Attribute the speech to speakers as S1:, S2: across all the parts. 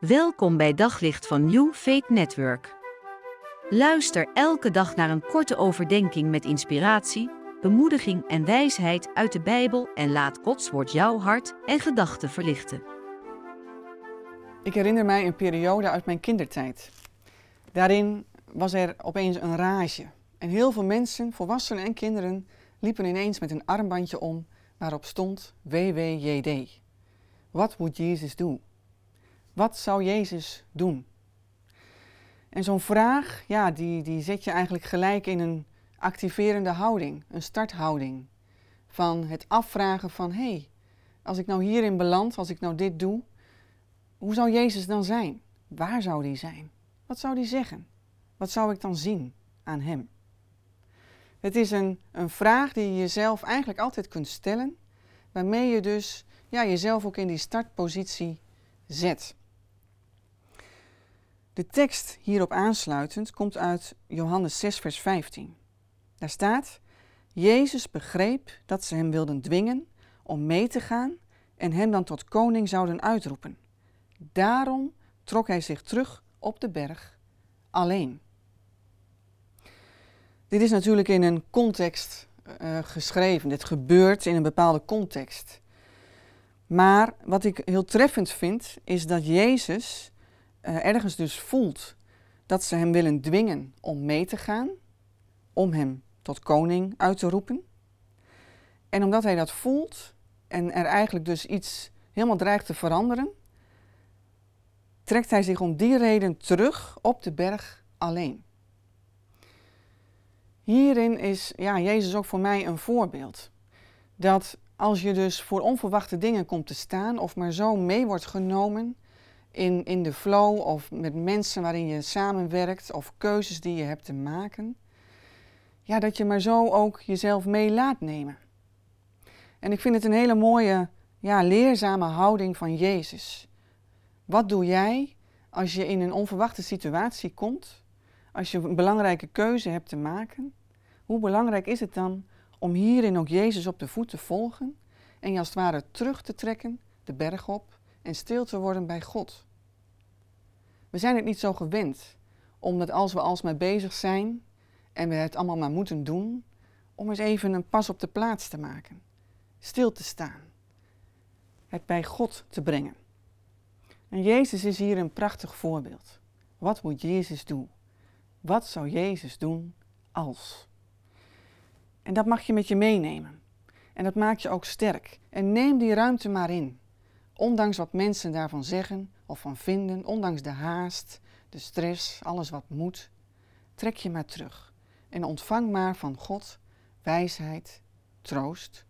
S1: Welkom bij Daglicht van New Faith Network. Luister elke dag naar een korte overdenking met inspiratie, bemoediging en wijsheid uit de Bijbel en laat Gods woord jouw hart en gedachten verlichten.
S2: Ik herinner mij een periode uit mijn kindertijd. Daarin was er opeens een rage. En heel veel mensen, volwassenen en kinderen, liepen ineens met een armbandje om waarop stond WWJD. Wat moet Jezus doen? Wat zou Jezus doen? En zo'n vraag, ja, die, die zet je eigenlijk gelijk in een activerende houding, een starthouding. Van het afvragen van, hé, hey, als ik nou hierin beland, als ik nou dit doe, hoe zou Jezus dan zijn? Waar zou die zijn? Wat zou die zeggen? Wat zou ik dan zien aan hem? Het is een, een vraag die je jezelf eigenlijk altijd kunt stellen, waarmee je dus ja, jezelf ook in die startpositie zet. De tekst hierop aansluitend komt uit Johannes 6, vers 15. Daar staat: Jezus begreep dat ze hem wilden dwingen om mee te gaan en hem dan tot koning zouden uitroepen. Daarom trok hij zich terug op de berg alleen. Dit is natuurlijk in een context uh, geschreven. Dit gebeurt in een bepaalde context. Maar wat ik heel treffend vind, is dat Jezus uh, ergens dus voelt dat ze hem willen dwingen om mee te gaan, om hem tot koning uit te roepen. En omdat hij dat voelt en er eigenlijk dus iets helemaal dreigt te veranderen, trekt hij zich om die reden terug op de berg alleen. Hierin is ja, Jezus ook voor mij een voorbeeld. Dat als je dus voor onverwachte dingen komt te staan of maar zo mee wordt genomen in, in de flow of met mensen waarin je samenwerkt of keuzes die je hebt te maken, ja, dat je maar zo ook jezelf mee laat nemen. En ik vind het een hele mooie, ja, leerzame houding van Jezus. Wat doe jij als je in een onverwachte situatie komt, als je een belangrijke keuze hebt te maken? Hoe belangrijk is het dan om hierin ook Jezus op de voet te volgen en je als het ware terug te trekken, de berg op en stil te worden bij God? We zijn het niet zo gewend, omdat als we alsmaar bezig zijn en we het allemaal maar moeten doen, om eens even een pas op de plaats te maken, stil te staan, het bij God te brengen. En Jezus is hier een prachtig voorbeeld. Wat moet Jezus doen? Wat zou Jezus doen als? En dat mag je met je meenemen. En dat maakt je ook sterk. En neem die ruimte maar in. Ondanks wat mensen daarvan zeggen of van vinden, ondanks de haast, de stress, alles wat moet, trek je maar terug. En ontvang maar van God wijsheid, troost,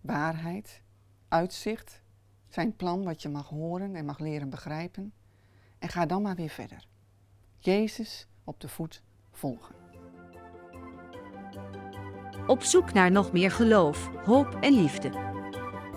S2: waarheid, uitzicht, zijn plan wat je mag horen en mag leren begrijpen. En ga dan maar weer verder. Jezus op de voet volgen.
S1: Op zoek naar nog meer geloof, hoop en liefde.